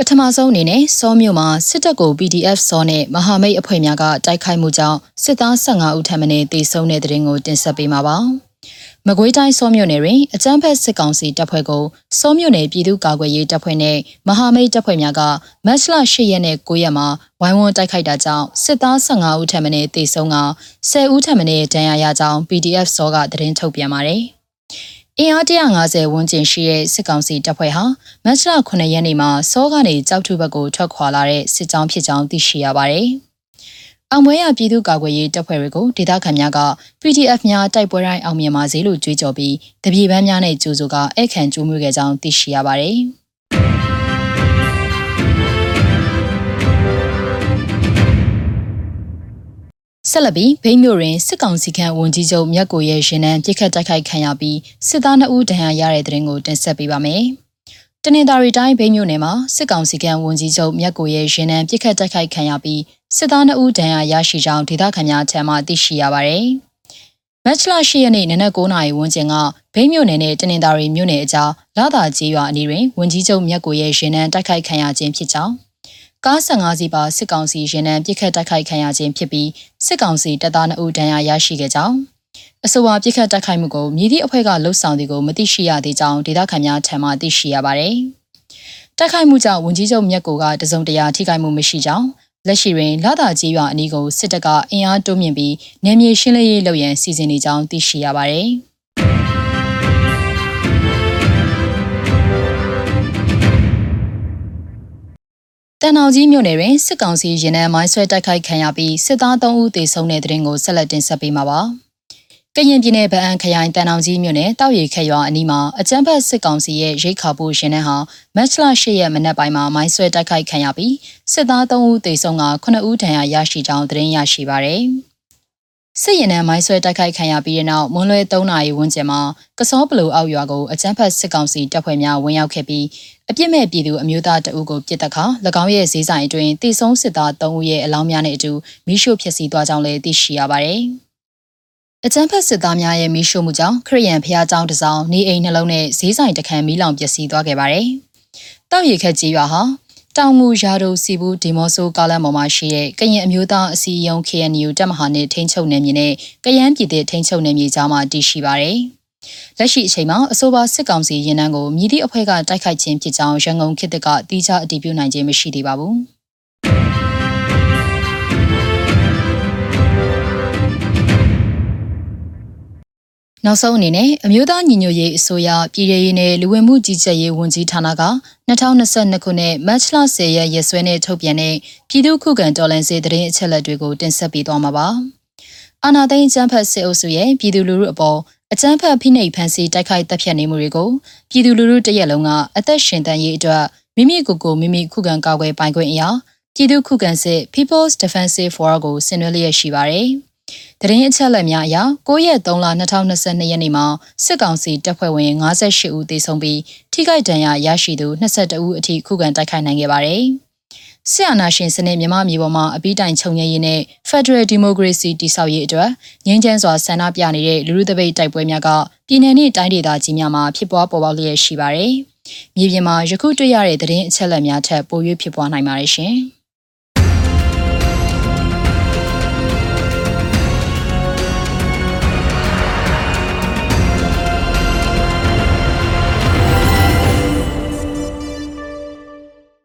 ပထမဆုံးအနေနဲ့စောမြို့မှာစစ်တပ်ကို PDF စောနဲ့မဟာမိတ်အဖွဲ့များကတိုက်ခိုက်မှုကြောင့်စစ်သား15ဦးထပ်မံတေဆုံးတဲ့တဲ့ရင်ကိုတင်ဆက်ပေးမှာပါ။မကွေးတိုင်းစောမြို့နယ်တွင်အကြမ်းဖက်စစ်ကောင်စီတပ်ဖွဲ့ကိုစောမြို့နယ်ပြည်သူ့ကာကွယ်ရေးတပ်ဖွဲ့နဲ့မဟာမိတ်တပ်ဖွဲ့များကမတ်လ10ရက်နဲ့9ရက်မှာဝိုင်းဝန်းတိုက်ခိုက်တာကြောင့်စစ်သား15ဦးထပ်မံတေဆုံးက10ဦးထပ်မံဒဏ်ရာရကြောင်း PDF စောကသတင်းထုတ်ပြန်ပါတယ်။ အင်အား150ဝန်းကျင်ရှိတဲ့စစ်ကောင်စီတပ်ဖွဲ့ဟာမတ်လ9ရက်နေ့မှာစောကနေကြောက်ထုဘက်ကိုထွက်ခွာလာတဲ့စစ်ကြောင်းဖြစ်ကြောင်းသိရှိရပါတယ်။အောင်ပွဲရပြည်သူ့ကာကွယ်ရေးတပ်ဖွဲ့တွေကိုဒေသခံများက PDF များတိုက်ပွဲတိုင်းအောင်မြင်ပါစေလို့ကြွေးကြော်ပြီးတပြေပန်းများနဲ့ကြိုးစိုးကအဲ့ခံကြိုးမှုခဲ့ကြောင်းသိရှိရပါတယ်။ ဆက်လက်ပြီးဗိမ်းမြို့တွင်စစ်ကောင်စီခန့်ဝန်ကြီးချုပ်မြတ်ကိုရဲ့ရှင်နံပြစ်ခတ်တိုက်ခိုက်ခံရပြီးစစ်သား2ဦးဒဏ်ရာရတဲ့တဲ့ရင်ကိုတင်ဆက်ပေးပါမယ်။တနင်္သာရီတိုင်းဗိမ်းမြို့နယ်မှာစစ်ကောင်စီခန့်ဝန်ကြီးချုပ်မြတ်ကိုရဲ့ရှင်နံပြစ်ခတ်တိုက်ခိုက်ခံရပြီးစစ်သား2ဦးဒဏ်ရာရရှိကြောင်းဒေသခံများထံမှသိရှိရပါတယ်။မတ်လ10ရက်နေ့နနက်9:00နာရီဝန်းကျင်ကဗိမ်းမြို့နယ်နဲ့တနင်္သာရီမြို့နယ်အကြားလာသာကြီးရွာအနီးတွင်ဝန်ကြီးချုပ်မြတ်ကိုရဲ့ရှင်နံတိုက်ခိုက်ခံရခြင်းဖြစ်ကြောင်း ကား15စီးပါစစ်ကောင်စီရင်နှံပြစ်ခတ်တိုက်ခိုက်ခံရခြင်းဖြစ်ပြီးစစ်ကောင်စီတပ်သား2ဦးဒဏ်ရာရရှိခဲ့ကြောင်းအဆိုပါပြစ်ခတ်တိုက်ခိုက်မှုကိုမြည်သည့်အဖွဲ့ကလှုပ်ဆောင်သည်ကိုမသိရှိရသေးကြောင်းဒေသခံများထံမှသိရှိရပါသည်။တိုက်ခိုက်မှုကြောင့်ဝန်ကြီးချုပ်မြတ်ကိုကတစုံတရာထိခိုက်မှုမရှိကြောင်းလက်ရှိတွင်လာသာကြီးရွာအနီးကိုစစ်တပ်ကအင်အားတိုးမြင့်ပြီးနယ်မြေရှင်းလင်းရေးလုပ်ရန်စီစဉ်နေကြောင်းသိရှိရပါသည်။ တန်အောင်ကြီးမြို့နယ်တွင်စစ်ကောင်စီရင်နှံမိုင်းဆွဲတိုက်ခိုက်ခံရပြီးစစ်သား3ဦးသေဆုံးတဲ့တဲ့ရင်ကိုဆက်လက်တင်ဆက်ပေးမှာပါ။ကရင်ပြည်နယ်ဗအံခရိုင်တန်အောင်ကြီးမြို့နယ်တောက်ရီခက်ရွာအနီးမှာအကြမ်းဖက်စစ်ကောင်စီရဲ့ရိတ်ခါဖို့ရင်နှံဟာမတ်လ10ရက်မနက်ပိုင်းမှာမိုင်းဆွဲတိုက်ခိုက်ခံရပြီးစစ်သား3ဦးသေဆုံးက9ဦးဒဏ်ရာရရှိကြောင်းသတင်းရရှိပါရယ်။ စစ်ရင်နဲ့မိုင်းဆွဲတိုက်ခိုက်ခံရပြီးတဲ့နောက်မွန်းလွဲ3နာရီဝန်းကျင်မှာကစောပလူအောက်ရွာကိုအကြမ်းဖက်စစ်ကောင်စီတပ်ဖွဲ့များဝင်ရောက်ခဲ့ပြီးအပြစ်မဲ့ပြည်သူအမျိုးသားတအုပ်ကိုပြစ်တက်ခါ၎င်းရဲ့ဈေးဆိုင်အတွင်းတိဆုံးစစ်သား3ဦးရဲ့အလောင်းများနဲ့အတူမိရှို့ဖျက်ဆီးသွားကြောင်းလည်းသိရှိရပါတယ်။အကြမ်းဖက်စစ်သားများရဲ့မိရှို့မှုကြောင့်ခရစ်ယာန်ဖျားเจ้าတစ်စောင်းနေအိမ်နှလုံးနဲ့ဈေးဆိုင်တစ်ခန်းမီးလောင်ပျက်စီးသွားခဲ့ပါတယ်။တောက်ရီခက်ကြီးရွာဟာ တောင်ငူရာဒိုစီဘူးဒီမော့ဆိုကားလမ်းပေါ်မှာရှိတဲ့ကရင်အမျိုးသားအစည်းအရုံး KNU တပ်မဟာနဲ့ထိန်းချုပ်နယ်မြေနဲ့ကရန်ပြည်သစ်ထိန်းချုပ်နယ်မြေကြားမှာတည်ရှိပါတယ်။လက်ရှိအချိန်မှာအဆိုပါစစ်ကောင်စီရင်နှန်းကိုမြည်သည့်အဖွဲ့ကတိုက်ခိုက်ခြင်းဖြစ်ကြောင်းရန်ကုန်ခေတ်ကတီးခြားအတည်ပြုနိုင်ခြင်းမရှိသေးပါဘူး။ နောက်ဆုံးအနေနဲ့အမျိုးသားညီညွတ်ရေးအစိုးရပြည်ထရေးနဲ့လူဝင်မှုကြီးကြပ်ရေးဝန်ကြီးဌာနက2022ခုနှစ်မတ်လ10ရက်ရက်စွဲနဲ့ထုတ်ပြန်တဲ့ပြည်သူ့ခုခံတော်လှန်ရေးသတင်းအချက်အလက်တွေကိုတင်ဆက်ပေးသွားမှာပါ။အာနာသိန်းကျန်းဖတ်စစ်အုပ်စုရဲ့ပြည်သူလူထုအပေါ်အကြမ်းဖက်ဖိနှိပ်ဖန်ဆီးတိုက်ခိုက်တပ်ဖြတ်နေမှုတွေကိုပြည်သူလူထုတရက်လုံးကအသက်ရှင်တန်ရေးအတွက်မိမိကိုယ်ကိုမိမိခုခံကာကွယ်ပိုင်ခွင့်အရာပြည်သူခုခံစစ် People's Defensive War ကိုဆင်နွှဲလျက်ရှိပါတယ်။။ တရင်အချက်လက်များအရ9ရက်3လ2022ရက်နေ့မှာစစ်ကောင်စီတပ်ဖွဲ့ဝင်58ဦးသေဆုံးပြီးထိခိုက်ဒဏ်ရာရရှိသူ22ဦးအထိခုခံတိုက်ခိုက်နိုင်ခဲ့ပါတယ်။ဆီယနာရှင်စနစ်မြမမျိုးပေါ်မှာအပိတိုင်ခြုံငယ်ရေးနဲ့ Federal Democracy တည်ဆောက်ရေးအတွက်ငင်းချမ်းစွာဆန္ဒပြနေတဲ့လူလူသပိတ်တိုက်ပွဲများကပြည်내နဲ့တိုင်းဒေသကြီးများမှာဖြစ်ပွားပေါ်ပေါက်လျက်ရှိပါတယ်။မြေပြင်မှာယခုတွေ့ရတဲ့သတင်းအချက်အလက်များထက်ပို၍ဖြစ်ပွားနိုင်ပါတယ်ရှင်။